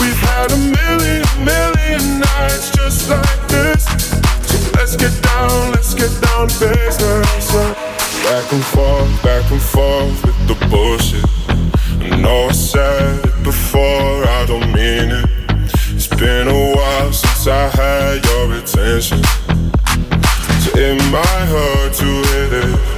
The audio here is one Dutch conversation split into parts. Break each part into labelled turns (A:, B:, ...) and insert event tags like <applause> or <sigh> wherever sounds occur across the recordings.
A: We've had a million, million nights just like this. So let's get down, let's get down to business. Uh, back and forth, back and forth with the bullshit. I know I said it before, I don't mean it. It's been a while since I had your attention. So it might hurt to hit it.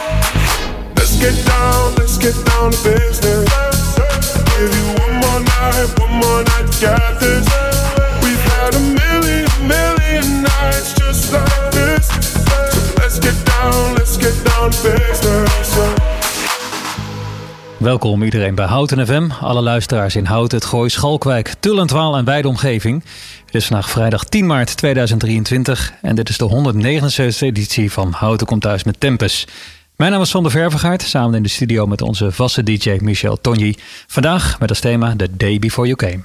A: get down, let's get down business. Give you one more night, one more night. We've had a million, million nights just like this. Let's get down, let's get down business. Welkom iedereen bij Houten FM. Alle luisteraars in Houten, het Gooi, Schalkwijk, Tullentwaal en wijde omgeving. Het is vandaag vrijdag 10 maart 2023 en dit is de 179 editie van Houten komt thuis met Tempus. Mijn naam is Sander Ververgaard, samen in de studio met onze vaste DJ Michel Tonji. Vandaag met als thema The Day Before You Came.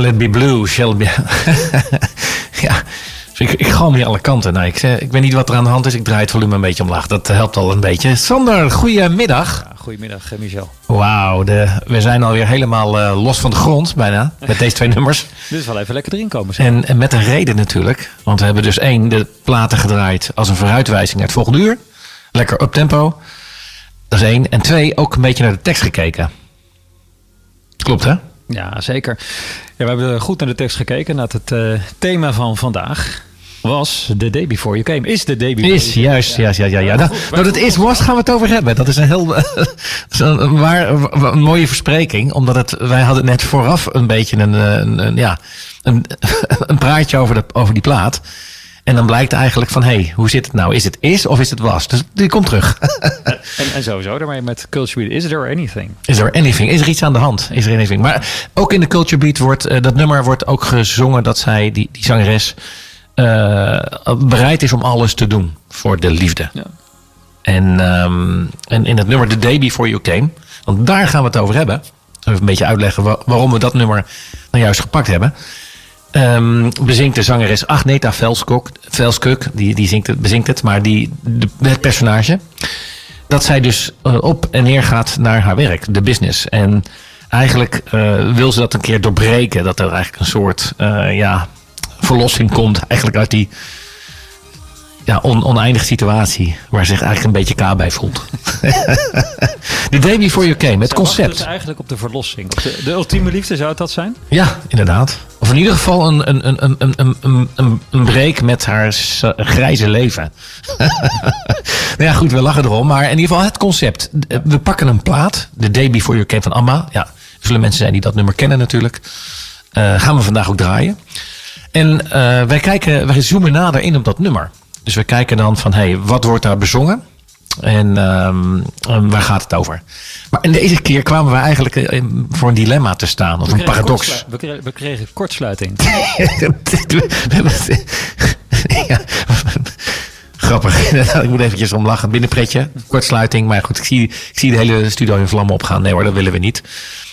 B: Shall it be blue? Shall it be... <laughs> ja, ik, ik galm hier alle kanten. Nou, ik, ik weet niet wat er aan de hand is. Ik draai het volume een beetje omlaag. Dat helpt al een beetje. Sander, goedemiddag.
C: Ja, goedemiddag, Michel.
B: Wauw, we zijn alweer helemaal uh, los van de grond bijna. <laughs> Met deze twee nummers.
C: Dit is wel even lekker erin komen.
B: En, en, met een reden natuurlijk. Want we hebben dus één, de platen gedraaid als een vooruitwijzing naar het volgende uur. Lekker up tempo. Dat is één. En twee, ook een beetje naar de tekst gekeken. Klopt hè?
C: Ja, zeker. Ja, we hebben goed naar de tekst gekeken, naar het uh, thema van vandaag. Was de day before you came. Is de day before
B: Is, juist, ja, ja, ja. ja. Nou, nou, dat is was, gaan we het over hebben. Dat is een heel <laughs> een, mooie verspreking. Omdat het, wij hadden net vooraf een beetje een, een, een ja, een, <laughs> een praatje over, de, over die plaat. En dan blijkt eigenlijk van, hé, hey, hoe zit het nou? Is het is of is het was? Dus die komt terug. <laughs>
C: en, en sowieso daarmee met Culture Beat, is there anything?
B: Is there anything? Is er iets aan de hand? Is er anything? Maar ook in de Culture Beat wordt, uh, dat nummer wordt ook gezongen dat zij, die, die zangeres, uh, bereid is om alles te doen voor de liefde. Ja. En, um, en in het nummer The Day Before You Came, want daar gaan we het over hebben. Even een beetje uitleggen waarom we dat nummer nou juist gepakt hebben. Um, bezingt de zangeres Agneta Velskok, Velskuk, die, die zingt het, bezingt het, maar die, de, het personage. Dat zij dus uh, op en neer gaat naar haar werk, de business. En eigenlijk uh, wil ze dat een keer doorbreken. Dat er eigenlijk een soort uh, ja, verlossing komt eigenlijk uit die ja, on, oneindige situatie. Waar zich eigenlijk een beetje K bij voelt. <laughs> The Day Before You Came, het concept.
C: Dus eigenlijk op de verlossing. de, de, ultieme liefde zou het dat zijn?
B: Ja, inderdaad. Of in ieder geval een, een, een, een, een, een, een, een break met haar grijze leven. <laughs> nou ja, goed, we lachen erom. Maar in ieder geval het concept. We pakken een plaat. The Day Before You Came van Amma. Ja, er zullen mensen zijn die dat nummer kennen natuurlijk. Uh, gaan we vandaag ook draaien. En uh, wij kijken, wij zoomen nader in op dat nummer. Dus we kijken dan van, hé, hey, wat wordt daar bezongen? En um, waar gaat het over? Maar in deze keer kwamen we eigenlijk eh, voor een dilemma te staan, of een paradox.
C: We kregen, we kregen kortsluiting. <laughs>
B: ja. Grappig. <laughs> ik moet eventjes om lachen. Binnenpretje, kortsluiting. Maar goed, ik zie, ik zie de hele studio in vlammen opgaan. Nee hoor, dat willen we niet.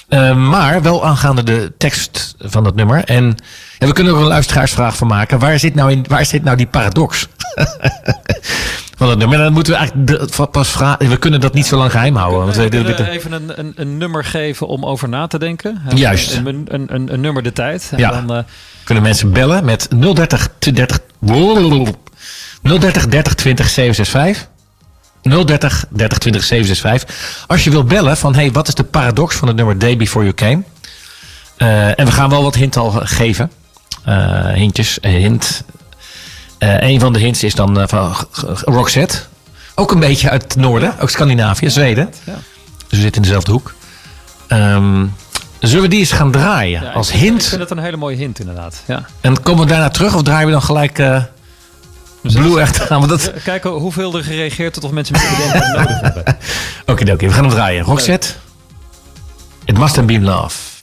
B: Uh, maar wel aangaande de tekst van dat nummer. En ja, we kunnen er een luisteraarsvraag van maken. Waar zit nou, in, waar zit nou die paradox? <laughs> van dat nummer. Dan moeten we eigenlijk pas vragen. We kunnen dat niet zo lang geheim houden.
C: Want we kunnen even een, een, een, nummer geven om over na te denken.
B: Juist.
C: Een, een, een, een nummer de tijd.
B: En ja. Dan, uh, kunnen mensen bellen met 030 30 030 30 20 765. 030 30 20 765. Als je wilt bellen van hey, wat is de paradox van het nummer Day Before You Came? Uh, en we gaan wel wat hint al geven. Uh, hintjes, hint. Uh, een van de hints is dan van Roxette. Ook een beetje uit het noorden, ook Scandinavië, Zweden. Ja. Dus we zitten in dezelfde hoek. Um, zullen we die eens gaan draaien ja, als hint?
C: Ik vind het een hele mooie hint inderdaad. Ja.
B: En komen we daarna terug of draaien we dan gelijk Blue echt aan? Dat...
C: Kijken hoeveel er gereageerd tot of mensen met bedenken nodig hebben. <laughs>
B: Oké, oké, we gaan hem draaien. Roxette, It Must Have Been Love.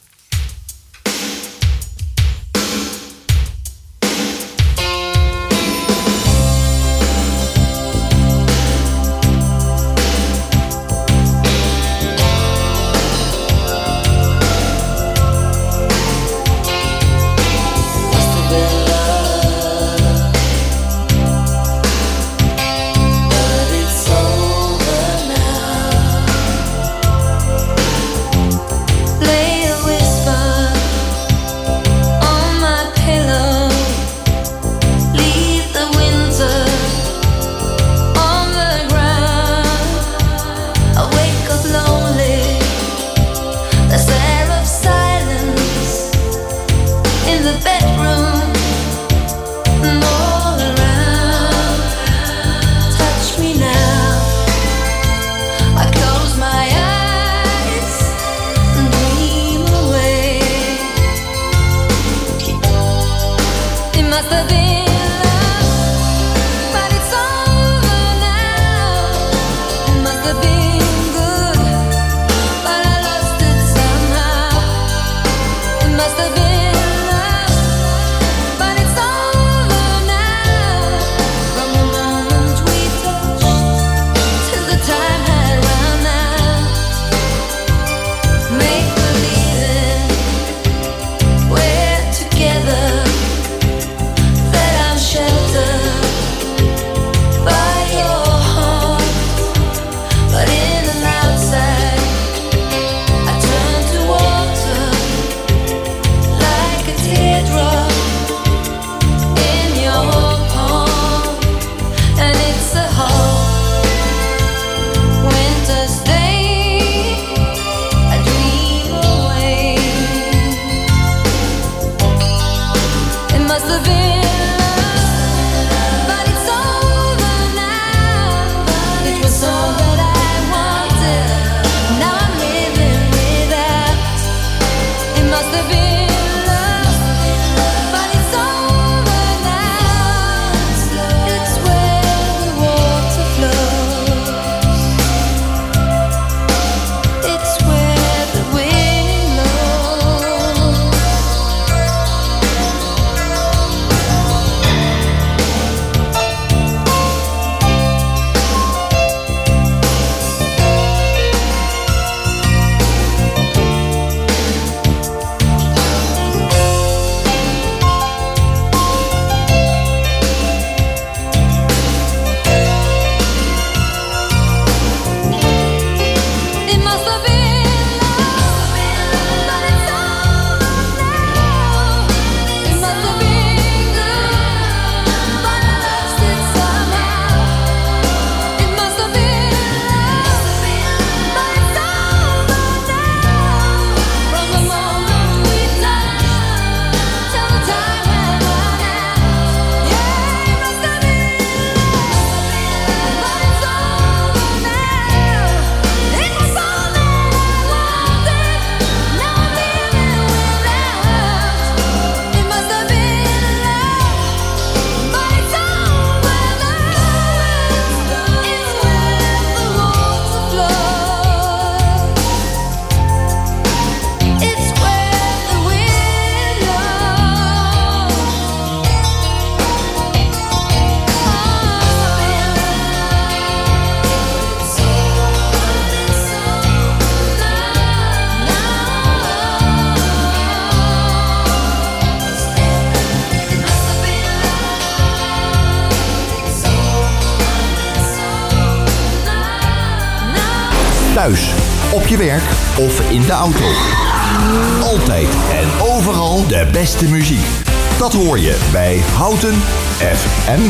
D: Of in de auto. Altijd en overal de beste muziek. Dat hoor je bij Houten FM.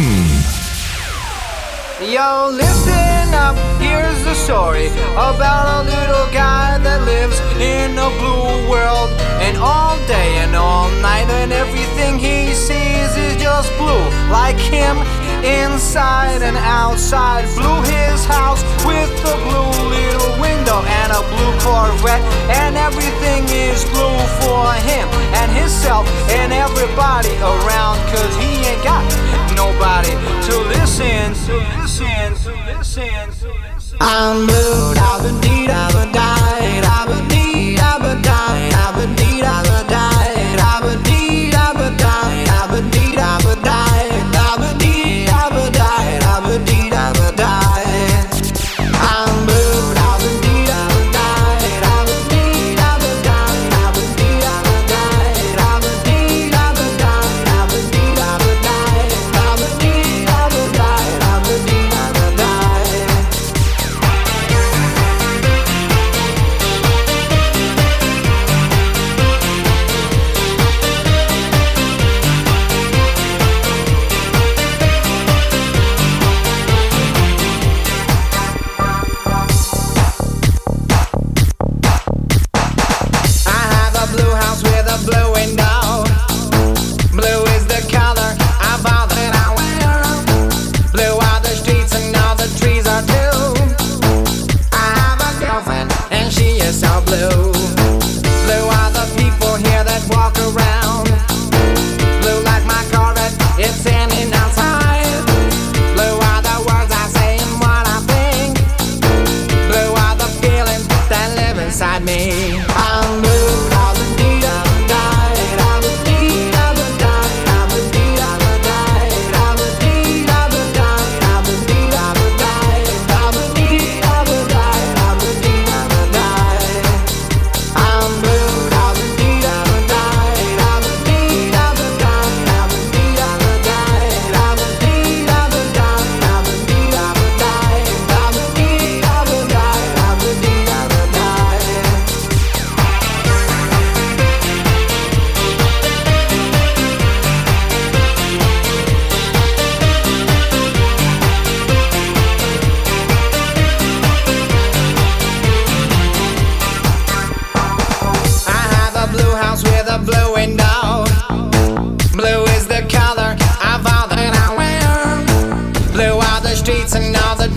E: Yo, listen up, here's the story about a little guy that lives in a blue world. And all day and all night, and everything he sees is just blue. Like him, inside and outside. Blue his house with the blue window and a blue Corvette. And everything is blue for him and himself and everybody around. Cause he ain't got nobody to listen, to listen, to listen, to listen. I'm blue, I've been deed, I've been died, I've been deed, I've been died, I've been deed, I've been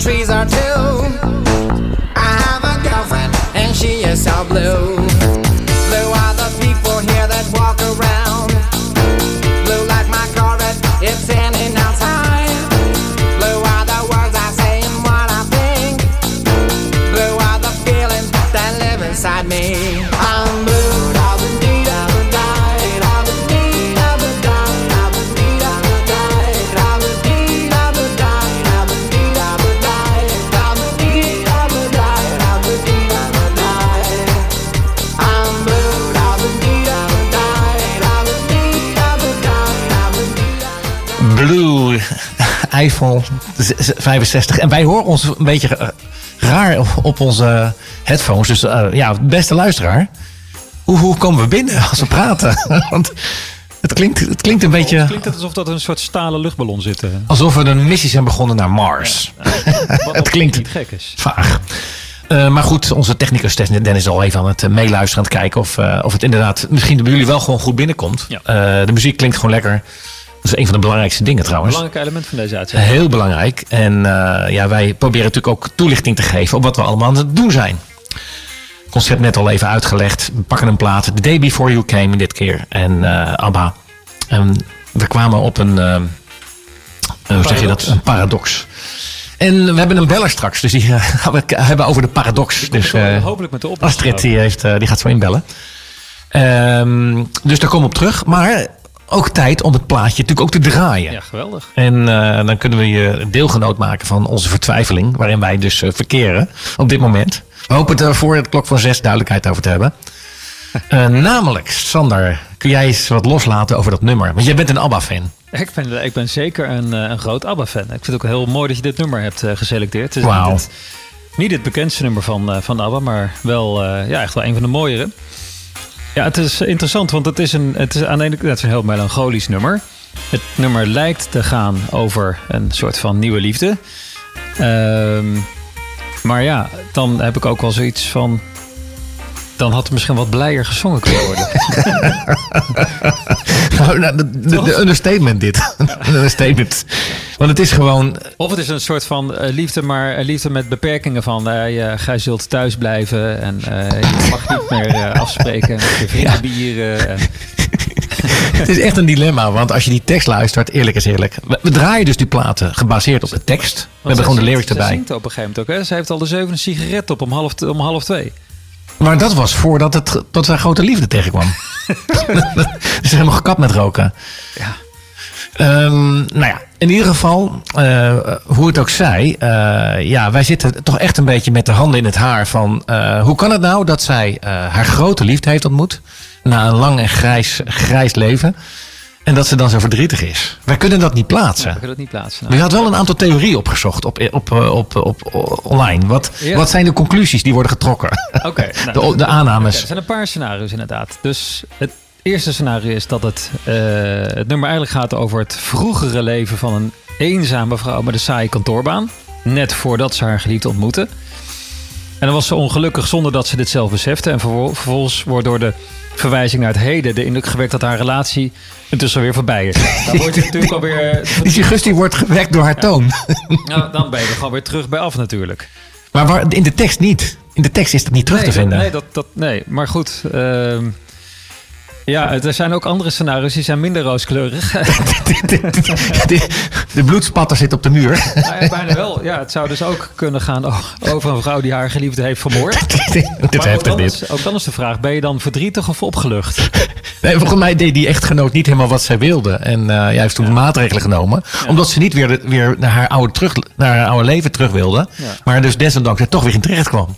E: trees are too. I have a girlfriend and she is so blue. Blue
B: Eiffel z- z- 65. En wij horen ons een beetje raar op onze headphones. Dus eh, ja, beste luisteraar. Hoe, hoe komen we binnen als we praten? <laughs> Want het klinkt, het klinkt een beetje
C: Klinkt het alsof dat een soort stalen luchtballon zit? eh,
B: alsof we een missie zijn begonnen naar Mars. <laughs> Het klinkt-
C: niet gek is.
B: Vaag. Eh, maar goed, onze technicus Dennis is al even aan het meeluisteren, aan het kijken of, of het inderdaad misschien bij jullie wel gewoon goed binnenkomt.
C: Ja.
B: De muziek klinkt gewoon lekker. Dat is een van de belangrijkste dingen trouwens.
C: Belangrijk element van deze uitzending.
B: Heel belangrijk. En eh, ja, wij proberen natuurlijk ook toelichting te geven op wat we allemaal aan het doen zijn. Concept net al even uitgelegd. We pakken een plaat. The Day Before You Came dit keer. En eh, ABBA. En we kwamen op een... eh, hoe zeg je dat? Een paradox. En we hebben een beller straks. Dus die <laughs> gaan we hebben over de paradox. Dus,
C: hopelijk met de oplossing.
B: Astrid die, heeft, die gaat zo inbellen. Ehm, dus daar komen we op terug. Maar ook tijd om het plaatje natuurlijk ook te draaien.
C: Ja, geweldig.
B: En eh, dan kunnen we je deelgenoot maken van onze vertwijfeling. Waarin wij dus eh, verkeren op dit moment. We hopen er voor de klok van zes duidelijkheid over te hebben. <laughs> Eh, namelijk, Sander, kun jij eens wat loslaten over dat nummer? Want jij bent een ABBA-fan.
C: Ik ben, ik ben zeker een, eh, een groot ABBA-fan. Ik vind het ook heel mooi dat je dit nummer hebt eh, geselecteerd. Het is
B: Wauw.
C: niet het het bekendste nummer van, eh, van ABBA, maar wel eh, ja, echt wel een van de mooiere. Ja, het is interessant, want het is, een, het is aan de ene is een heel melancholisch nummer. Het nummer lijkt te gaan over een soort van nieuwe liefde. Ehm, maar ja, dan heb ik ook wel zoiets van... Dan had het misschien wat blijer gezongen kunnen worden. <laughs>
B: Nou, nou, de, de, de understatement dit. <laughs> Een understatement. Want het is gewoon...
C: Of het is een soort van eh, liefde, maar eh, liefde met beperkingen van... eh, je, gij zult thuis blijven en eh, je mag niet meer eh, afspreken met je vrienden bieren. En, <laughs>
B: Het is echt een dilemma, want als je die tekst luistert, eerlijk is eerlijk. We, draaien dus die platen gebaseerd op de tekst. We hebben gewoon de lyrics erbij.
C: zingt op een gegeven moment ook. Hè? Zij heeft al de zevende sigaret op om half, om half twee.
B: Maar dat was voordat het tot zijn grote liefde tegenkwam. <laughs> Ze is helemaal gekapt met roken.
C: Ja.
B: Ehm, nou ja, in ieder geval, eh, hoe het ook zij, eh, ja, wij zitten toch echt een beetje met de handen in het haar van eh, hoe kan het nou dat zij haar grote liefde heeft ontmoet na een lang en grijs, grijs leven en dat ze dan zo verdrietig is. Wij kunnen dat niet plaatsen.
C: We kunnen dat niet plaatsen.
B: Maar je had wel een aantal theorieën opgezocht op, op, op, op, op, online. Wat,
C: Ja.
B: wat zijn de conclusies die worden getrokken?
C: Oké, <laughs> nou,
B: de, de aannames.
C: Er zijn een paar scenario's inderdaad. Dus het eerste scenario is dat het, eh, het nummer eigenlijk gaat over het vroegere leven van een eenzame vrouw met een saaie kantoorbaan. Net voordat ze haar geliefde ontmoette. En dan was ze ongelukkig zonder dat ze dit zelf besefte. En vervol- vervolgens wordt door de verwijzing naar het heden de indruk gewekt dat haar relatie intussen weer voorbij is. Dan word je natuurlijk alweer. <laughs>
B: Die suggestie wordt gewekt door haar toon.
C: Nou, dan ben je er gewoon weer terug bij af natuurlijk.
B: Maar waar, in de tekst niet. In de tekst is dat niet terug
C: nee,
B: te vinden.
C: Nee, dat, dat, nee. maar goed. ehm, ja, er zijn ook andere scenario's die zijn minder rooskleurig. <laughs>
B: de, bloedspatter zit op de muur.
C: Ja, bijna wel. Ja, het zou dus ook kunnen gaan over een vrouw die haar geliefde heeft vermoord. <laughs>
B: dit
C: Maar ook
B: dit.
C: is, ook dan is de vraag, ben je dan verdrietig of opgelucht? <laughs>
B: Nee, volgens mij deed die echtgenoot niet helemaal wat zij wilde. En eh, hij heeft toen maatregelen genomen. Omdat ze niet weer, weer naar, haar oude terug, naar haar oude leven terug wilde. Maar dus desondanks er toch weer in terecht kwam.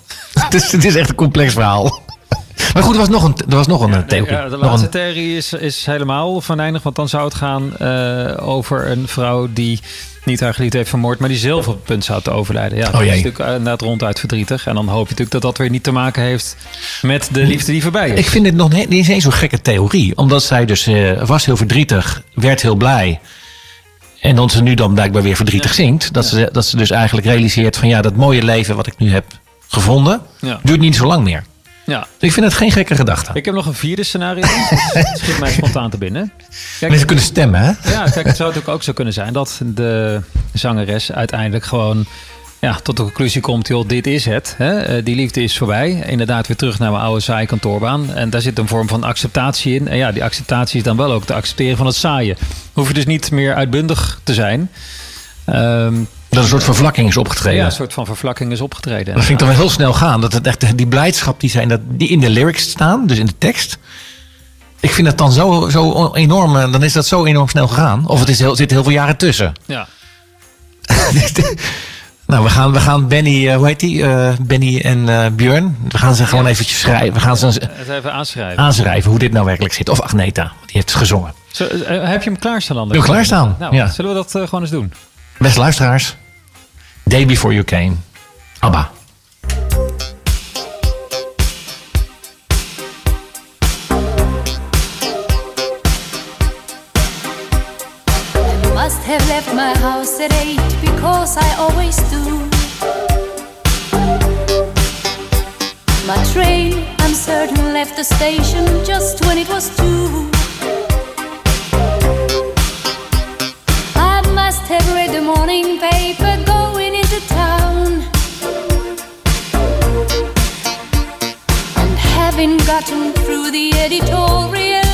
B: dus het is echt een complex verhaal. <laughs> Maar goed, er was nog een, er was nog een eh, theorie.
C: Ja, de
B: Nog
C: laatste
B: een-
C: theorie is, is helemaal venijnig. Want dan zou het gaan eh, over een vrouw die niet haar geliefde heeft vermoord... maar die zelf op het punt zou te overlijden. Ja, dat
B: Oh, jee.
C: is natuurlijk eh, inderdaad ronduit verdrietig. En dan hoop je natuurlijk dat dat weer niet te maken heeft... met de liefde die voorbij is.
B: Ik vind het nog niet, eens zo'n gekke theorie. Omdat zij dus was heel verdrietig, werd heel blij. En dat ze nu dan blijkbaar weer verdrietig zingt. Dat, ze, dat ze dus eigenlijk realiseert van ja, dat mooie leven wat ik nu heb gevonden...
C: Ja.
B: duurt niet zo lang meer.
C: Ja.
B: Dus ik vind het geen gekke gedachte.
C: Ik heb nog een vierde scenario. <laughs> Het schiet mij spontaan te binnen. Kijk,
B: Mensen kunnen stemmen, hè?
C: Ja, kijk, het zou natuurlijk ook zo kunnen zijn dat de zangeres uiteindelijk gewoon ja, tot de conclusie komt: joh, dit is het. Hè? Eh, Die liefde is voorbij. Inderdaad, weer terug naar mijn oude saaie kantoorbaan. En daar zit een vorm van acceptatie in. En ja, die acceptatie is dan wel ook te accepteren van het saaie. Hoef je dus niet meer uitbundig te zijn. Ehm,
B: Dat een soort vervlakking is opgetreden.
C: ja, een soort van vervlakking is opgetreden.
B: Dat ik dan wel heel snel gaan. Dat het echt die blijdschap die, zijn, dat, die in de lyrics staan, dus in de tekst. Ik vind het dan zo, zo enorm, eh, dan is dat zo enorm snel gegaan. Of het is heel, zit heel veel jaren tussen.
C: Ja. <laughs>
B: nou, we gaan, we gaan Benny, eh, hoe heet die? Eh, Benny en eh, Björn. We gaan ze gewoon
C: Ja.
B: eventjes schrijven. We gaan ze
C: Het even aanschrijven.
B: aanschrijven hoe dit nou werkelijk zit. Of Agneta, die heeft gezongen.
C: Zo, heb je hem klaarstaan?
B: Heb ik klaarstaan,
C: Nou,
B: ja.
C: zullen we dat gewoon eens doen?
B: Beste luisteraars. Day Before You Came. ABBA.
F: Must have left my house at eight because I always do. My train, I'm certain, left the station just when it was two. I must have read the morning paper Having gotten through the editorial,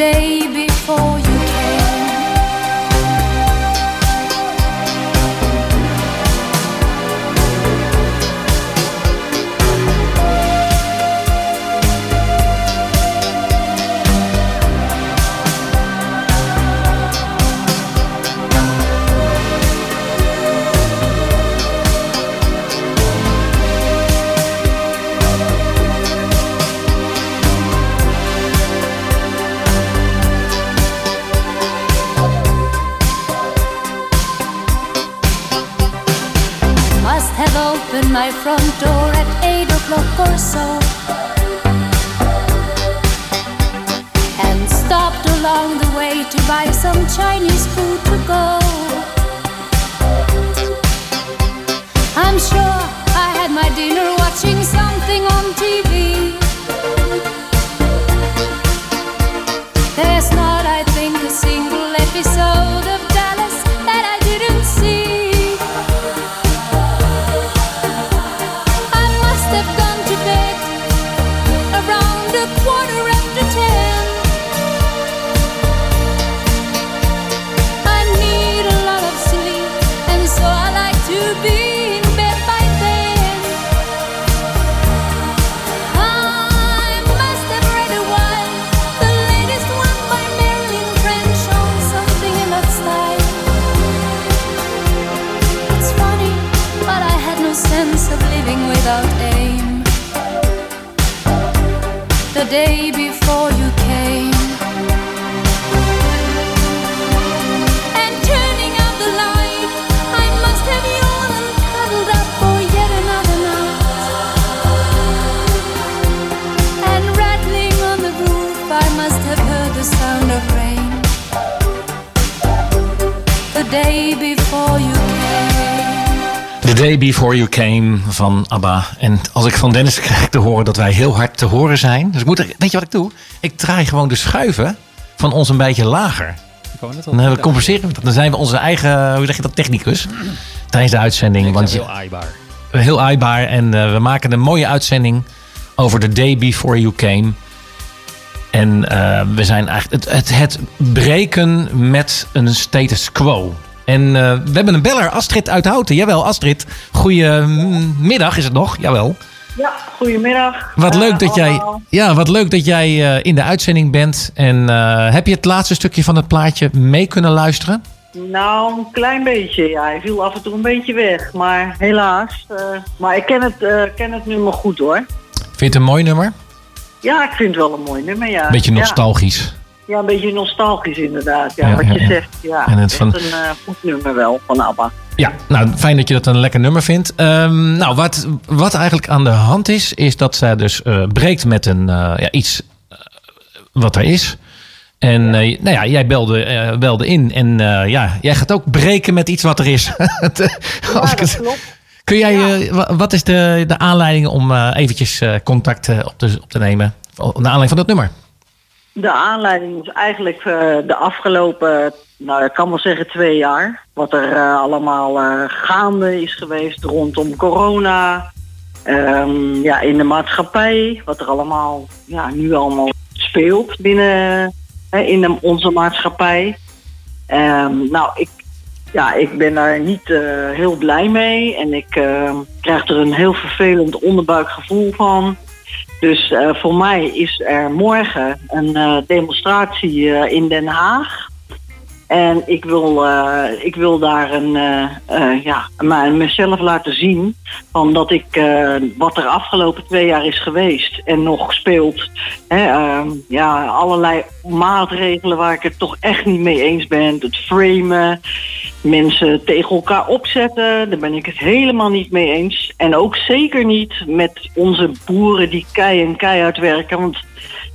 F: day before you day before you came. And turning out the light, I must have yawned and cuddled up for yet another night. And rattling on the roof, I must have heard the sound of rain. The day before you.
B: The Day Before You Came van ABBA. En als ik van Dennis krijg te horen dat wij heel hard te horen zijn. Dus ik moet, er- weet je wat ik doe? Ik draai gewoon de schuiven van ons een beetje lager. Dan hebben we compenseren we dat. Dan zijn we onze eigen, hoe zeg je dat, technicus. Tijdens de uitzending. Want
C: heel aaibaar.
B: heel aaibaar. En eh, we maken een mooie uitzending over The Day Before You Came. En eh, we zijn eigenlijk het, het, het breken met een status quo. En eh, we hebben een beller, Astrid uit Houten. Jawel, Astrid. Goedemiddag is het nog. Jawel.
G: Ja, goedemiddag.
B: Wat
G: Eh,
B: leuk dat jij, ja, wat leuk dat jij eh, in de uitzending bent. En eh, heb je het laatste stukje van het plaatje mee kunnen luisteren?
G: Nou, een klein beetje. Ja, hij viel af en toe een beetje weg. Maar helaas. eh, maar ik ken het, eh, ken het nummer goed hoor.
B: Vind je het een mooi nummer?
G: Ja, ik vind het wel een mooi nummer. Ja.
B: Beetje
G: Ja.
B: nostalgisch.
G: Ja, een beetje nostalgisch inderdaad. Ja,
B: Ja,
G: wat
B: ja,
G: je
B: ja.
G: zegt. Ja,
B: En het van-
G: een eh, goed nummer wel van ABBA.
B: Ja, nou fijn dat je dat een lekker nummer vindt. Ehm, nou, wat, wat eigenlijk aan de hand is, is dat zij dus eh, breekt met een, eh, ja, iets wat er is. En nou ja, jij belde, belde in en ja, jij gaat ook breken met iets wat er is. <laughs> Als ik het-
G: klopt.
B: Kun jij, wa- wat is de, de aanleiding om eventjes contact op, te, op te nemen? Naar aanleiding van dat nummer.
G: De aanleiding is eigenlijk eh, de afgelopen, nou ik kan wel zeggen twee jaar. Wat er eh, allemaal eh, gaande is geweest rondom corona. Ehm, ja, in de maatschappij. Wat er allemaal, ja, nu allemaal speelt binnen in onze maatschappij. Ehm, nou, ik, ja, ik ben daar niet heel blij mee. En ik eh, krijg er een heel vervelend onderbuikgevoel van. Dus eh, voor mij is er morgen een eh, demonstratie eh, in Den Haag. En ik wil, eh, ik wil daar een, eh, eh, ja, maar mezelf laten zien van dat ik wat er afgelopen twee jaar is geweest en nog speelt. Hè, ehm, ja, allerlei maatregelen waar ik het toch echt niet mee eens ben. Het framen, mensen tegen elkaar opzetten, daar ben ik het helemaal niet mee eens. En ook zeker niet met onze boeren die kei en keihard werken. Want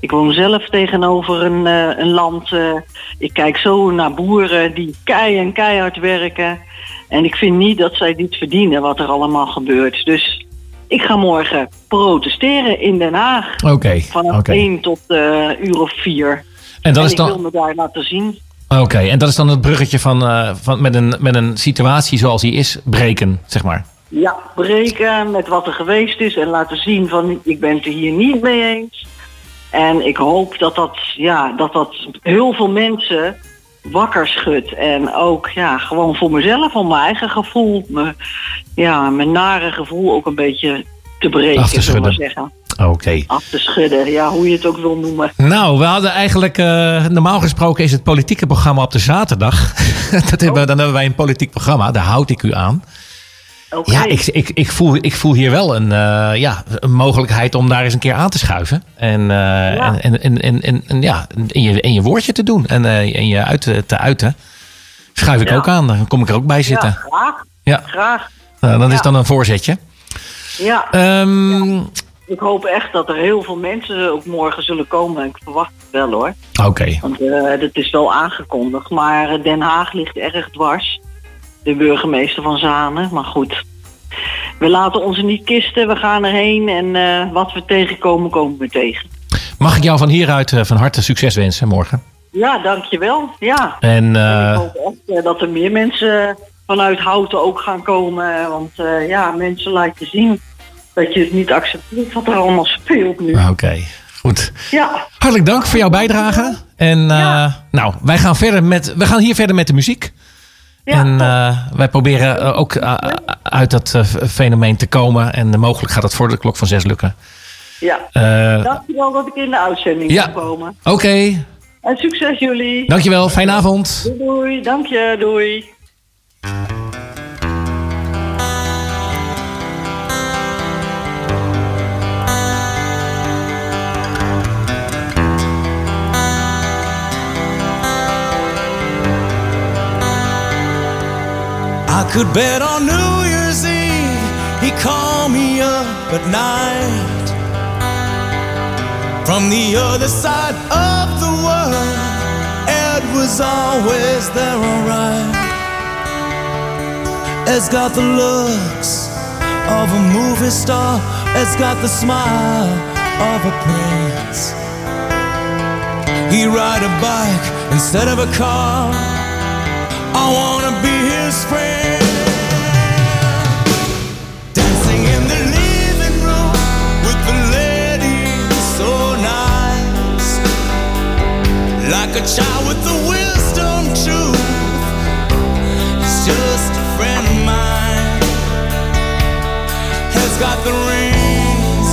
G: ik woon zelf tegenover een, eh, een land. eh, ik kijk zo naar boeren die kei en keihard werken. En ik vind niet dat zij dit verdienen wat er allemaal gebeurt. Dus ik ga morgen protesteren in Den Haag.
B: Oké,
G: Vanaf
B: oké.
G: 1 tot eh uur of 4.
B: En dat is
G: ik wil
B: dan...
G: me daar laten zien.
B: Oké, en dat is dan het bruggetje van, van met, een, met een situatie zoals die is, breken, zeg maar.
G: Ja, breken met wat er geweest is en laten zien van ik ben het er hier niet mee eens. En ik hoop dat dat, ja, dat, dat heel veel mensen wakker schudt. En ook ja, gewoon voor mezelf, om mijn eigen gevoel, mijn, ja, mijn nare gevoel ook een beetje te breken,
B: Af te
G: zullen we zeggen.
B: Oké.
G: Af te schudden, ja, hoe je het ook wil noemen.
B: Nou, we hadden eigenlijk, eh, normaal gesproken is het politieke programma op de zaterdag. <laughs> dat hebben, Dan hebben wij een politiek programma, daar houd ik u aan. Ja, ik, ik, ik, voel, ik voel hier wel een, eh, ja, een mogelijkheid om daar eens een keer aan te schuiven. En, eh, en, en, en, en, en, en ja, in je, in je woordje te doen en, eh, en je uit te, te uiten. Schuif ik
G: Ja.
B: ook aan, dan kom ik er ook bij
G: ja,
B: zitten.
G: graag.
B: Ja,
G: Graag.
B: Nou, dat is
G: Ja.
B: dan een voorzetje.
G: Ja.
B: Ehm,
G: Ik hoop echt dat er heel veel mensen ook morgen zullen komen. Ik verwacht het wel hoor.
B: Oké,
G: Want eh, dat is wel aangekondigd. Maar eh, Den Haag ligt erg dwars. De burgemeester van Zanen. Maar goed. We laten ons niet kisten. We gaan erheen. En eh, wat we tegenkomen, komen we tegen.
B: mag ik jou van hieruit eh, van harte succes wensen morgen?
G: Ja, dankjewel. Ja.
B: En
G: En ik
B: eh,
G: hoop echt eh, dat er meer mensen vanuit Houten ook gaan komen. Want eh, ja, mensen laten zien dat je het niet accepteert wat er allemaal speelt nu.
B: oké, goed.
G: Ja,
B: Hartelijk dank voor jouw bijdrage. En eh,
G: Ja.
B: nou, wij gaan, verder met, we gaan hier verder met de muziek.
G: Ja.
B: en eh, wij proberen eh, ook eh, uit dat fenomeen te komen. En mogelijk gaat dat voor de klok van zes lukken.
G: ja. Dankjewel dat ik in de uitzending
B: Ja.
G: kon komen.
B: Oké,
G: En succes jullie.
B: dankjewel. Fijne avond.
G: Doei, doei. Dank je. Doei.
H: Could bet on New Year's Eve he called me up at night from the other side of the world. Ed was always there, alright. Ed's got the looks of a movie star. Ed's got the smile of a prince. He ride a bike instead of a car. I wanna be his friend. Like a child with the wisdom truth. He's just a friend of mine. Has got the rings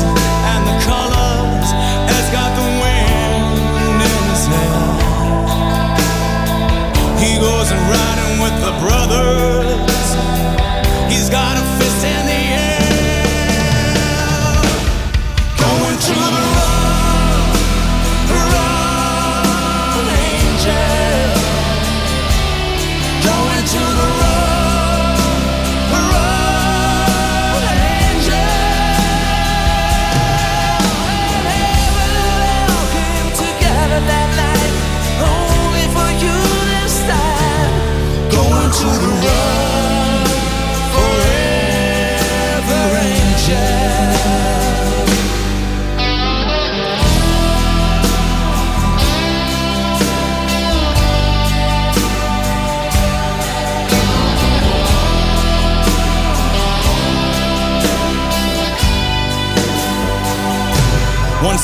H: and the colors. Has got the wind in his hair. He goes and riding with the brothers. He's got a fist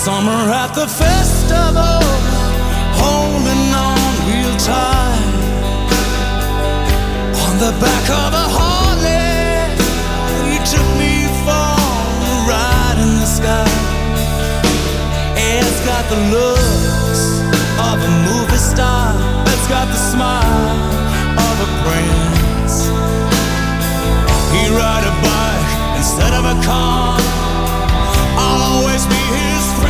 H: summer at the festival, holding on real tight. On the back of a Harley, he took me for a ride in the sky. It's got the looks of a movie star. It's got the smile of a prince. He ride a bike instead of a car. I'll always be his friend.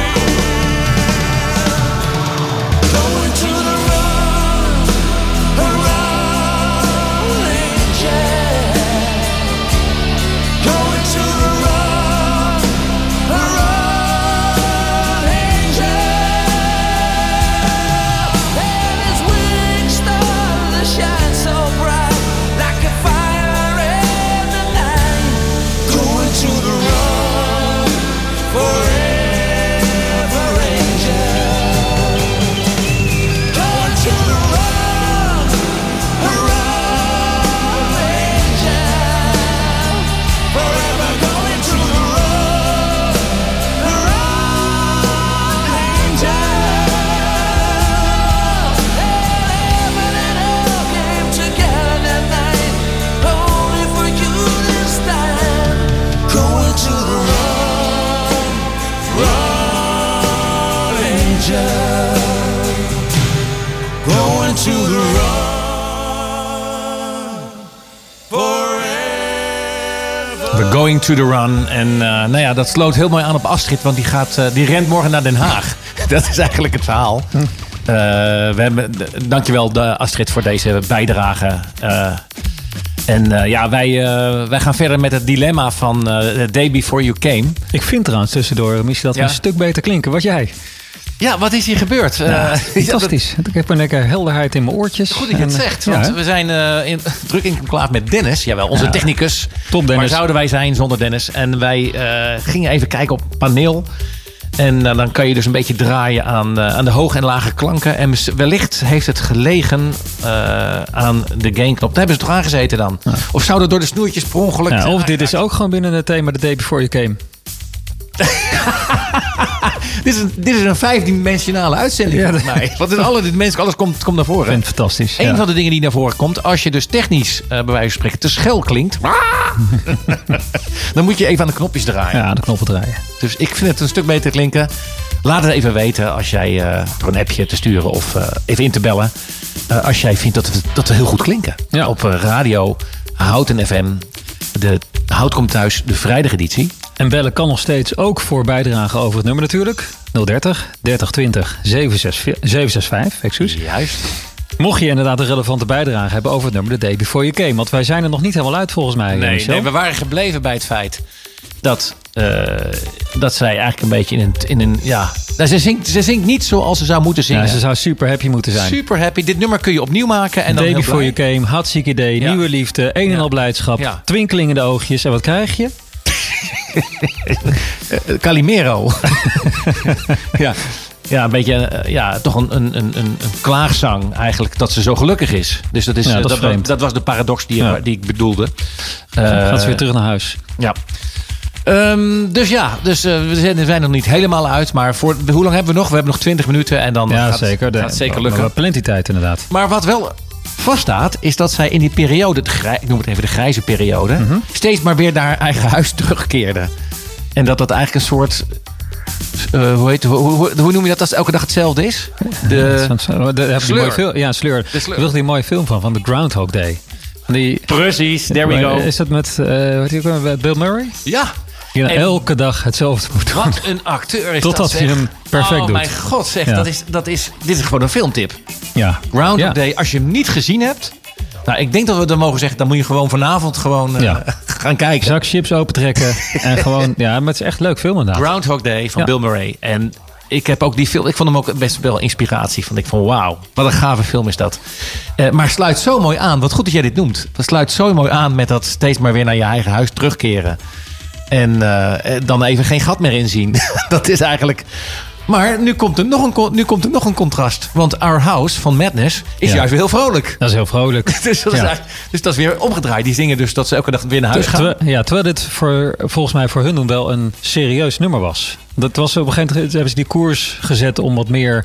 H: To the run.
B: En eh, nou ja, dat sloot heel mooi aan op Astrid, want die, gaat, eh, die rent morgen naar Den Haag. <laughs> Dat is eigenlijk het verhaal.
C: Hm.
B: Eh, we hebben, dankjewel de Astrid voor deze bijdrage. En ja, wij, wij gaan verder met het dilemma van The Day Before You Came.
C: Ik vind trouwens tussendoor, misschien dat
B: Ja.
C: een stuk beter klinken. Wat jij?
B: Ja, wat is hier gebeurd?
C: Ja,
B: Eh, <laughs>
C: fantastisch. Ik heb een lekker helderheid in mijn oortjes.
B: Goed dat je het
C: En,
B: zegt, want we zijn eh, in, <laughs> druk in conclave met Dennis. Jawel, onze
C: Ja.
B: technicus.
C: Top, Dennis.
B: Waar zouden wij zijn zonder Dennis? En wij eh, gingen even kijken op het paneel. En eh, dan kan je dus een beetje draaien aan, eh, aan de hoge en lage klanken. En wellicht heeft het gelegen eh, aan de gainknop. Daar hebben ze toch aangezeten dan? Of zou dat door de snoertjes per ongeluk...
C: Ja, of dit is ook gewoon binnen het thema The Day Before You Came. <laughs> <laughs>
B: dit, is een, dit is een vijfdimensionale uitzending
C: Ja,
B: volgens mij. <laughs> Want in alle dimensies, alles komt, komt naar
C: Ik
B: voren.
C: vind het fantastisch.
B: Een
C: ja.
B: van de dingen die naar voren komt, als je dus technisch eh, bij wijze van spreken te schel klinkt, <laughs> dan moet je even aan de knopjes draaien.
C: Ja, de knoppen draaien.
B: Dus ik vind het een stuk beter klinken. Laat het even weten als jij eh, door een appje te sturen of eh, even in te bellen. als jij vindt dat we, dat we heel goed klinken.
C: Ja.
B: Op radio, Houten FM, de Hout komt thuis, de vrijdageditie.
C: En bellen kan nog steeds ook voor bijdragen over het nummer natuurlijk. 030 3020 765, 765 excuus.
B: Juist.
C: Mocht je inderdaad een relevante bijdrage hebben over het nummer The Day Before You Came. Want wij zijn er nog niet helemaal uit volgens mij.
B: Nee,
C: Michel.
B: nee, we waren gebleven bij het feit dat, eh, dat zij eigenlijk een beetje in een... In een ja, nou, ze, zingt, ze zingt niet zoals ze zou moeten zingen.
C: ja, ze zou super happy moeten zijn.
B: Super happy. Dit nummer kun je opnieuw maken. En dan
C: Day Before
B: blij.
C: You Came, hartstikke idee,
B: Ja.
C: nieuwe liefde, een en al blijdschap, twinkelingende oogjes. En wat krijg je?
B: Eh, <laughs> Calimero. <laughs> ja. Ja, een beetje, eh, ja, toch een, een, een, een klaagzang eigenlijk dat ze zo gelukkig is. Dus dat, is,
C: Ja,
B: eh,
C: dat
B: was de paradox die,
C: Ja.
B: die ik bedoelde. Eh,
C: Gaat ze weer terug naar huis.
B: Ja. Ehm, dus ja, dus, eh, we zijn, we zijn nog niet helemaal uit. Maar voor, hoe lang hebben we nog? We hebben nog 20 minuten en dan
C: Ja,
B: gaat,
C: zeker.
B: gaat het zeker lukken.
C: Maar plenty tijd inderdaad.
B: Maar wat wel vaststaat, is dat zij in die periode, de grij- ik noem het even de grijze periode,
C: Mhm.
B: steeds maar weer naar haar eigen huis terugkeerde. En dat dat eigenlijk een soort. eh, hoe, heet, hoe, hoe, hoe noem je dat als het elke dag hetzelfde is? De,
C: Daar heb je mooie film. Ja, sleur.
B: De sleur.
C: Er ligt die mooie film van, van The Groundhog Day. Van Die,
B: Precies, there we go.
C: Is dat met, eh wat weer? Bill Murray?
B: Ja,
C: Die
B: En-
C: elke dag hetzelfde moet doen.
B: wat een acteur is
C: Totdat
B: dat
C: hij hem perfect
B: oh,
C: doet.
B: mijn god zeg,
C: Ja.
B: dat is, dat is, dit is gewoon een filmtip.
C: Ja.
B: Groundhog
C: Ja.
B: Day, als je hem niet gezien hebt... Nou, ik denk dat we dan mogen zeggen, dan moet je gewoon vanavond gewoon eh,
C: Ja. <laughs>
B: gaan kijken.
C: Zak chips opentrekken en <laughs> gewoon... Ja, maar het is echt leuk film inderdaad.
B: Groundhog Day van
C: Ja.
B: Bill Murray. En ik heb ook die film, ik vond hem ook best wel inspiratie. Vond ik van wauw, wat een gave film is dat. Eh, maar sluit zo mooi aan, wat goed dat jij dit noemt. Dat sluit zo mooi aan met dat steeds maar weer naar je eigen huis terugkeren. En eh, dan even geen gat meer inzien. <laughs> dat is eigenlijk... Maar nu komt, er nog een, nu komt er nog een contrast. Want Our House van Madness is
C: Ja.
B: juist weer heel vrolijk.
C: Dat is heel vrolijk. <laughs>
B: Dus dat, is
C: Ja.
B: dus dat is weer omgedraaid. Die zingen dus dat ze elke dag weer naar huis gaan.
C: Terwijl, ja, terwijl dit voor, volgens mij voor hun wel een serieus nummer was. Dat was op een gegeven moment hebben ze die koers gezet om wat meer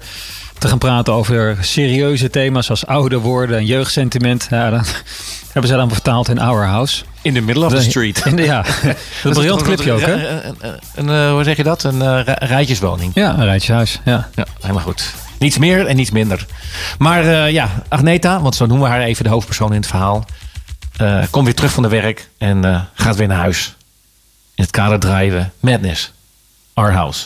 C: te gaan praten over serieuze thema's zoals ouder worden en jeugdsentiment. Ja, dan <laughs> hebben ze dan vertaald in Our House.
B: In the middle of the
C: De-
B: street. <laughs>
C: In de, ja, <laughs> dat briljant clipje ook, hè?
B: Een, een, een, een, eh, hoe zeg je dat? Een eh, ri- rijtjeswoning.
C: Ja, een rijtjeshuis. Ja.
B: Ja, helemaal goed. Niets meer en niets minder. Maar eh, ja, Agneta, want zo noemen we haar even de hoofdpersoon in het verhaal. eh, komt weer terug van de werk en gaat weer naar huis. In het kader draaien we Madness, Our House.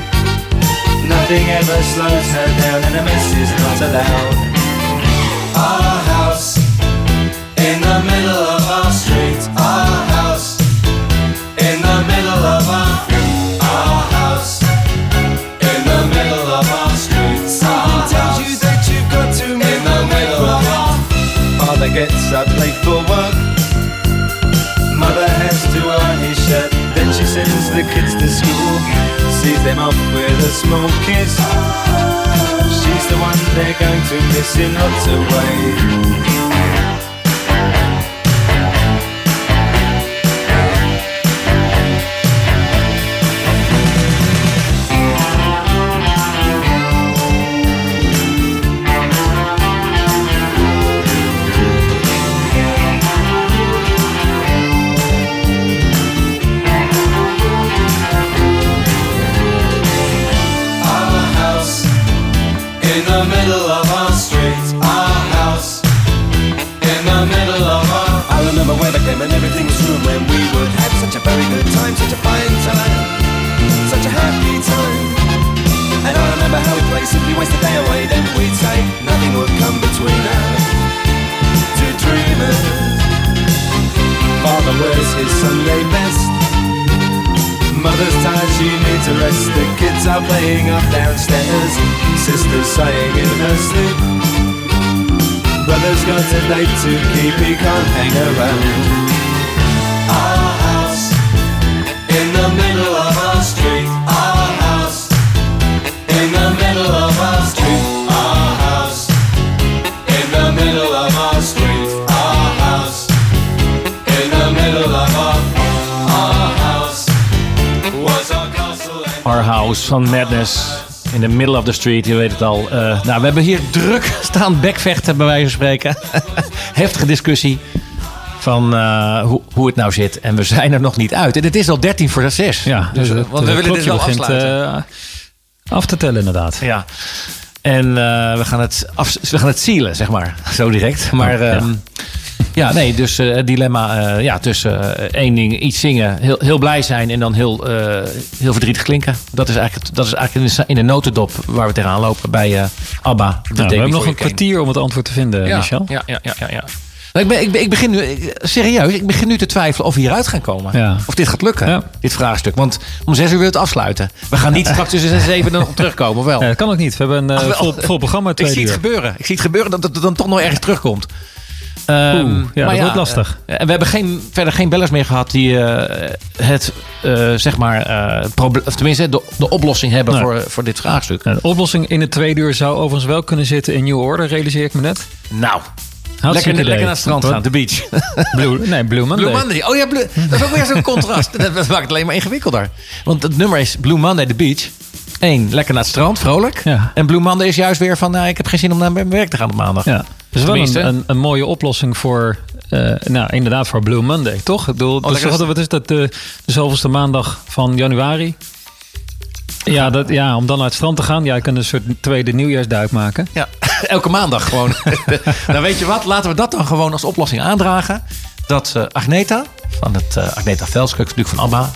I: Nothing ever slows her down and a mess is not allowed. Our house in the middle of our street. Our them off with a small kiss. She's the one they're going to miss in lots of ways. Sister's sighing in her sleep. Brother's got a date to keep, he can't hang around. Our house in the middle of our street. Our house in the middle of our street. Our house in the middle of our street. Our house in the middle of our our house was our castle
B: Our House Madness. In the middle of the street, je weet het al. Eh, nou, we hebben hier druk <laughs> staan bekvechten, bij wijze van spreken. <laughs> Heftige discussie van eh, hoe, hoe het nou zit. En we zijn er nog niet uit. En het is al 13 voor de 6.
C: Ja,
B: dus,
C: dus
B: eh,
C: het,
B: want we willen dit wel
C: begint
B: afsluiten.
C: af te tellen inderdaad.
B: Ja. En we, gaan het af, we gaan het sealen, zeg maar. <laughs> Zo direct. Maar
C: Oh, ja.
B: Ja, nee, dus eh, het dilemma eh, ja, tussen eh, één ding, iets zingen, heel, heel blij zijn en dan heel, heel verdrietig klinken. Dat is eigenlijk, het- dat is eigenlijk in de, notendop waar we tegenaan lopen bij ABBA.
C: Nou, we hebben nog een kwartier om het antwoord te vinden,
B: ja,
C: Michel.
B: Ja, ja, ja, ja. ja. Nou, ik, ben, ik, ben, ik begin nu, ik- serieus, ik begin nu te twijfelen of we hieruit gaan komen.
C: Ja.
B: Of dit gaat lukken,
C: Ja.
B: dit vraagstuk. Want om zes uur wil het afsluiten. We gaan niet <laughs> straks tussen zes en zeven nog terugkomen, of wel?
C: Nee, dat kan ook niet. We hebben een
B: Ach, wel.
C: vol, vol programma,
B: Ik
C: twee
B: zie het gebeuren. Ik zie het gebeuren dat het dan toch nog ergens terugkomt.
C: Oeh, ja, dat wordt lastig.
B: eh, en we hebben geen, verder geen bellers meer gehad die eh, het, eh, zeg maar, of tenminste de, de oplossing hebben voor, voor dit vraagstuk.
C: Een oplossing in het tweede uur zou overigens wel kunnen zitten in New Order, realiseer ik me net.
B: Nou, lekker, lekker naar het strand gaan, de beach. <laughs>
C: Blue, nee, Blue Monday.
B: Blue Monday. Oh ja, Blue- <laughs> dat is ook weer zo'n contrast. Dat maakt het alleen maar ingewikkelder. Want het nummer is Blue Monday, the beach. Eén, lekker naar het strand, vrolijk.
C: Ja.
B: En Blue Monday is juist weer van, nou, ik heb geen zin om naar mijn werk te gaan op maandag.
C: Ja. Dus wel
B: Tenminste.
C: een, een, een mooie oplossing voor, eh, nou inderdaad, voor Blue Monday, toch? Ik bedoel, dat is
B: lekker.
C: toch- wat is dat, de, de zoveelste maandag van januari? Ja, dat, ja, om dan naar het strand te gaan. Ja, je kunt een soort tweede nieuwjaarsduik maken.
B: Ja, <laughs> elke maandag gewoon. <laughs> nou, weet je wat? Laten we dat dan gewoon als oplossing aandragen. Dat eh, Agneta, van het uh, Agneta Velskuk, natuurlijk van ABBA...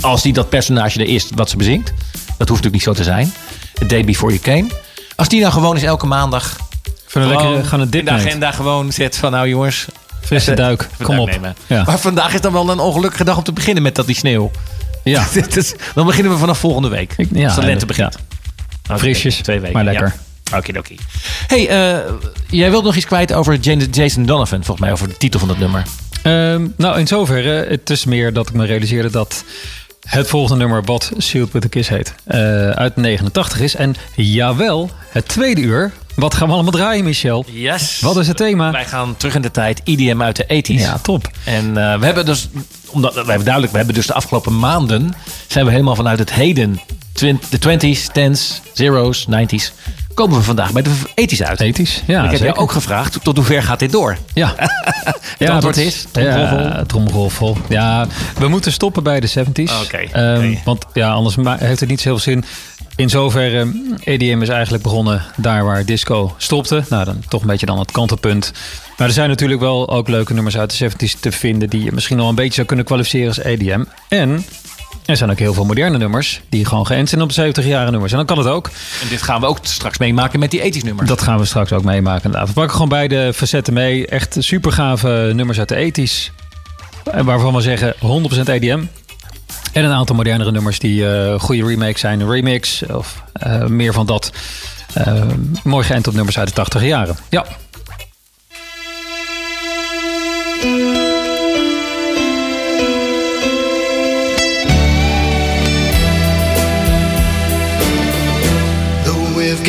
B: als die dat personage er is wat ze bezingt... dat hoeft natuurlijk niet zo te zijn... The Day Before You Came. Als die nou gewoon eens elke maandag...
C: Van een lekkere, gaan een
B: in de
C: dip
B: agenda gewoon zet van nou jongens...
C: Frisse duik,
B: even
C: kom
B: duik
C: op. Ja.
B: Maar vandaag is dan wel een ongelukkige dag om te beginnen met dat die sneeuw.
C: Ja. <laughs>
B: Dan beginnen we vanaf volgende week.
C: Ik- ja,
B: als de lente
C: ja.
B: begint. Oké,
C: Frisjes,
B: twee weken.
C: maar lekker.
B: Ja. Oké, Hey, eh, jij wilt nog iets kwijt over Jason Donovan, volgens mij, over de titel van dat nummer.
C: Ehm, nou, in zoverre, het is meer dat ik me realiseerde dat het volgende nummer, wat Sealed with a Kiss heet, eh, uit 89 is. En jawel, het tweede uur. Wat gaan we allemaal draaien, Michel?
B: Yes.
C: Wat is het thema?
B: Wij gaan terug in de tijd, IDM uit de 80s.
C: Ja, top.
B: En eh, we hebben dus, omdat we hebben duidelijk, we hebben dus de afgelopen maanden zijn we helemaal vanuit het heden, de 20s, 10s, zeros, 90s, komen we vandaag bij de 80s uit.
C: Ethisch, ja,
B: ik heb je ook gevraagd, tot hoe ver gaat dit door?
C: Ja. <laughs>
B: Het antwoord
C: dat-
B: is, tromgeroffel.
C: Ja. Ja, we moeten stoppen bij de 70s.
B: Oké,
C: Ehm,
B: oké.
C: Want ja, anders heeft het niet zoveel zin. In zoverre, EDM is eigenlijk begonnen daar waar disco stopte. Nou, dan toch een beetje dan het kantelpunt. Maar er zijn natuurlijk wel ook leuke nummers uit de 70s te vinden... die je misschien nog een beetje zou kunnen kwalificeren als EDM. En er zijn ook heel veel moderne nummers... die gewoon geënt zijn op 70-jarige nummers. En dan kan het ook.
B: En dit gaan we ook straks meemaken met die 80s nummers.
C: Dat gaan we straks ook meemaken. inderdaad. We pakken gewoon beide facetten mee. Echt super gave nummers uit de ethisch. En waarvan we zeggen 100% EDM. En een aantal modernere nummers die eh, goede remakes zijn. Remix of eh, meer van dat. Eh, mooi geënt op nummers uit de 80 jaren. Ja.
J: We've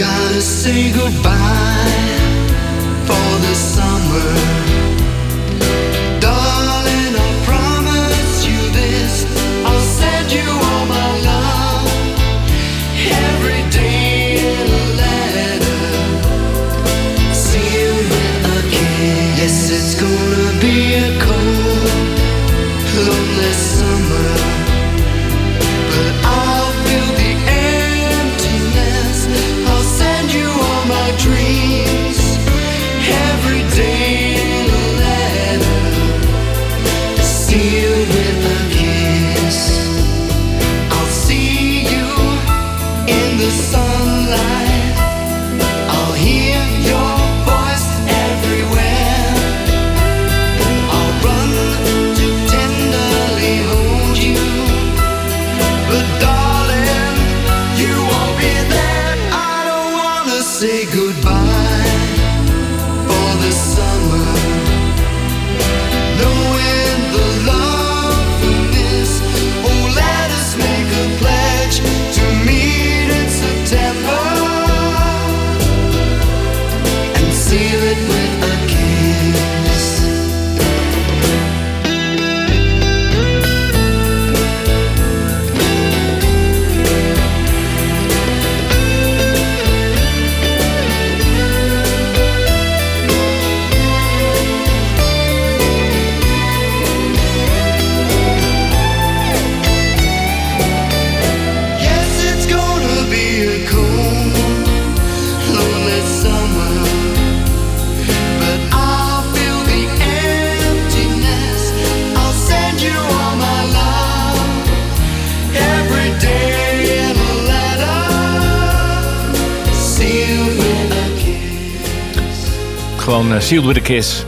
J: sealed with a kiss.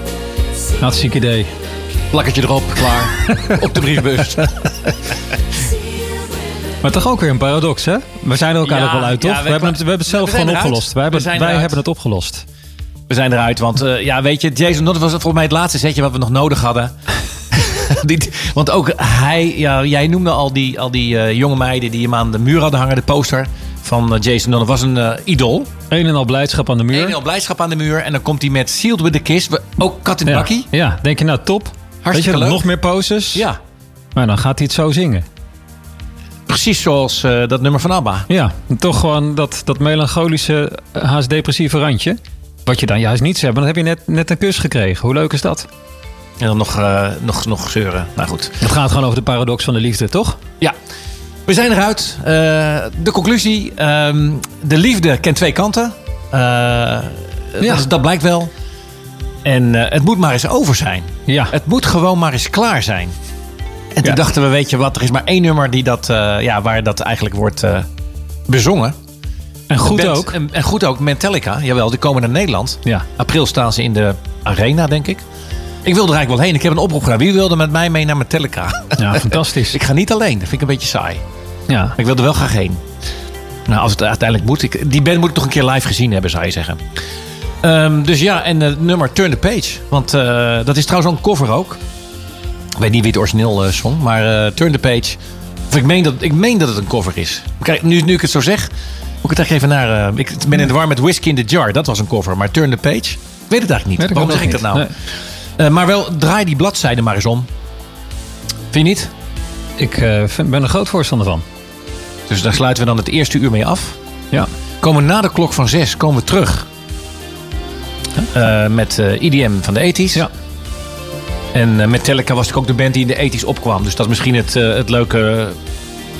C: Hartstikke idee.
B: Plakkertje erop, klaar. <laughs> Op de briefbus.
C: Maar toch ook weer een paradox, hè? We zijn er elkaar
B: Ja,
C: ook wel uit, toch?
B: ja, we
C: we, hebben het, we hebben het zelf gewoon
B: eruit.
C: opgelost. Wij, hebben, wij
B: eruit.
C: hebben het opgelost.
B: We zijn eruit, want eh, ja, weet je, Jason Donovan was volgens mij het laatste setje wat we nog nodig hadden. <laughs> Die- want ook hij, ja, jij noemde al die, al die eh, jonge meiden die hem aan de muur hadden hangen, de poster van eh, Jason Donovan was een eh, idool.
C: Een en al blijdschap aan de muur.
B: Een en al blijdschap aan de muur en dan komt hij met Sealed with a Kiss, ook kat in
C: ja.
B: bakkie.
C: ja, denk je nou top? Weet je, nog meer poses?
B: Ja,
C: Maar dan gaat hij het zo zingen.
B: precies zoals eh, dat nummer van ABBA.
C: Ja, toch gewoon dat, dat melancholische, haast depressieve randje. Wat je dan juist niet zegt, maar dan heb je net, net een kus gekregen. Hoe leuk is dat?
B: En dan nog, nog, nog zeuren. Nou goed.
C: Het gaat gewoon over de paradox van de liefde, toch?
B: Ja, we zijn eruit. Eh, de conclusie. ehm, de liefde kent twee kanten. Eh, dat, dat blijkt wel. En eh, het moet maar eens over zijn.
C: Ja.
B: Het moet gewoon maar eens klaar zijn. En toen
C: Ja.
B: dachten we, weet je wat, er is maar één nummer die dat, ja, waar dat eigenlijk wordt bezongen.
H: En goed
B: band-
H: ook.
B: En, en goed ook, Metallica. Jawel, die komen naar Nederland.
H: Ja.
B: April staan ze in de Arena, denk ik. Ik wil er eigenlijk wel heen. Ik heb een oproep gedaan. Wie wilde met mij mee naar Metallica?
H: Ja, <laughs> fantastisch.
B: ik ga niet alleen. Dat vind ik een beetje saai.
H: Ja.
B: Maar ik wil er wel graag heen. Nou, als het uiteindelijk moet. Ik, die band moet ik toch een keer live gezien hebben, zou je zeggen. Ehm, dus ja, en het nummer Turn the Page. Want eh, dat is trouwens ook een cover ook. Ik weet niet wie het origineel eh, zong. Maar eh, Turn the Page. Of ik meen, dat, ik meen dat het een cover is. Kijk, nu, nu ik het zo zeg, moet ik het echt even naar... eh, ik ben in de war met Whiskey in the Jar. Dat was een cover. Maar Turn the Page, ik weet het eigenlijk niet. Waarom zeg ik
H: niet.
B: dat nou?
H: Nee.
B: Eh, maar wel, draai die bladzijde maar eens om. Vind je niet?
H: Ik eh, ben er groot voorstander van.
B: Dus daar sluiten we dan het eerste uur mee af.
H: Ja.
B: Komen na de klok van zes komen we terug. Eh, met IDM van de 80s.
H: Ja.
B: En eh, Metallica was natuurlijk ook de band die in de 80s opkwam. Dus dat is misschien het, het leuke.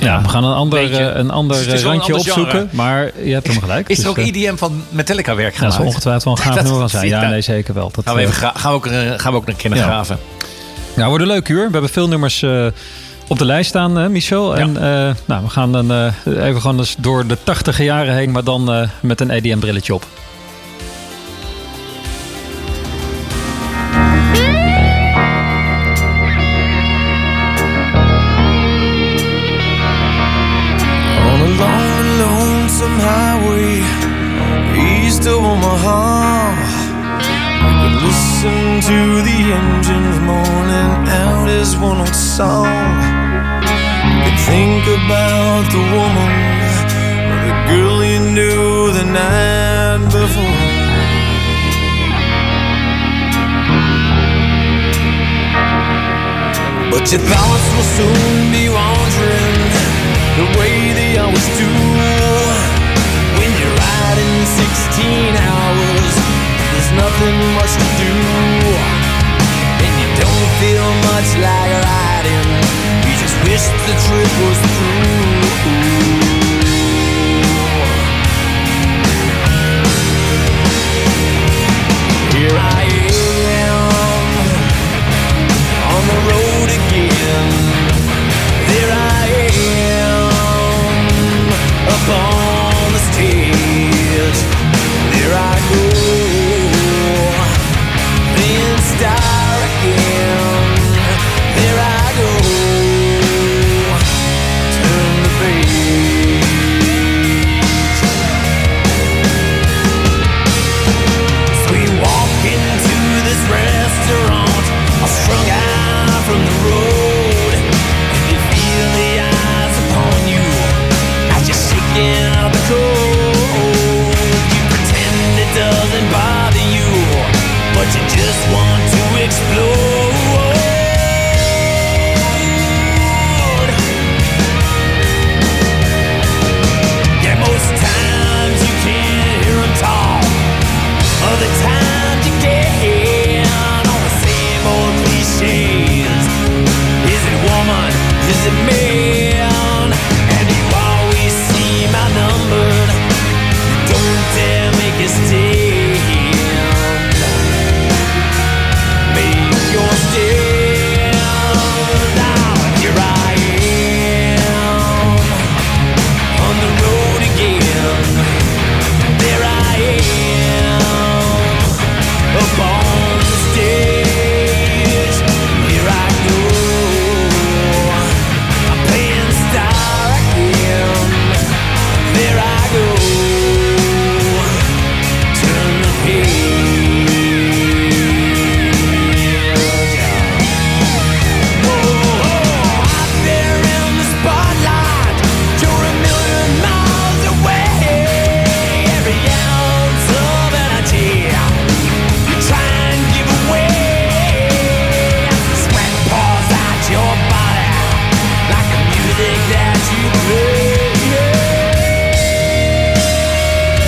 H: Ja, we gaan een ander,
B: Beetje.
H: eh, een ander
B: is
H: eh,
B: een
H: randje
B: ander
H: opzoeken.
B: genre.
H: Maar je hebt hem gelijk.
B: Is er
H: Dus,
B: ook
H: eh,
B: IDM van Metallica werk
H: Ja,
B: gemaakt?
H: dat zal ongetwijfeld wel een gaaf <laughs> nummer van zijn. Ja, nee, zeker wel. Dat,
B: Gaan we,
H: eh,
B: even gra- gaan we, ook, eh, gaan we ook een keer naar graven.
H: Nou, wordt een leuk uur. We hebben veel nummers eh, op de lijst staan, eh, Michel. En eh, nou, we gaan dan eh, even gewoon eens door de tachtige jaren heen, maar dan eh, met een EDM-brilletje op.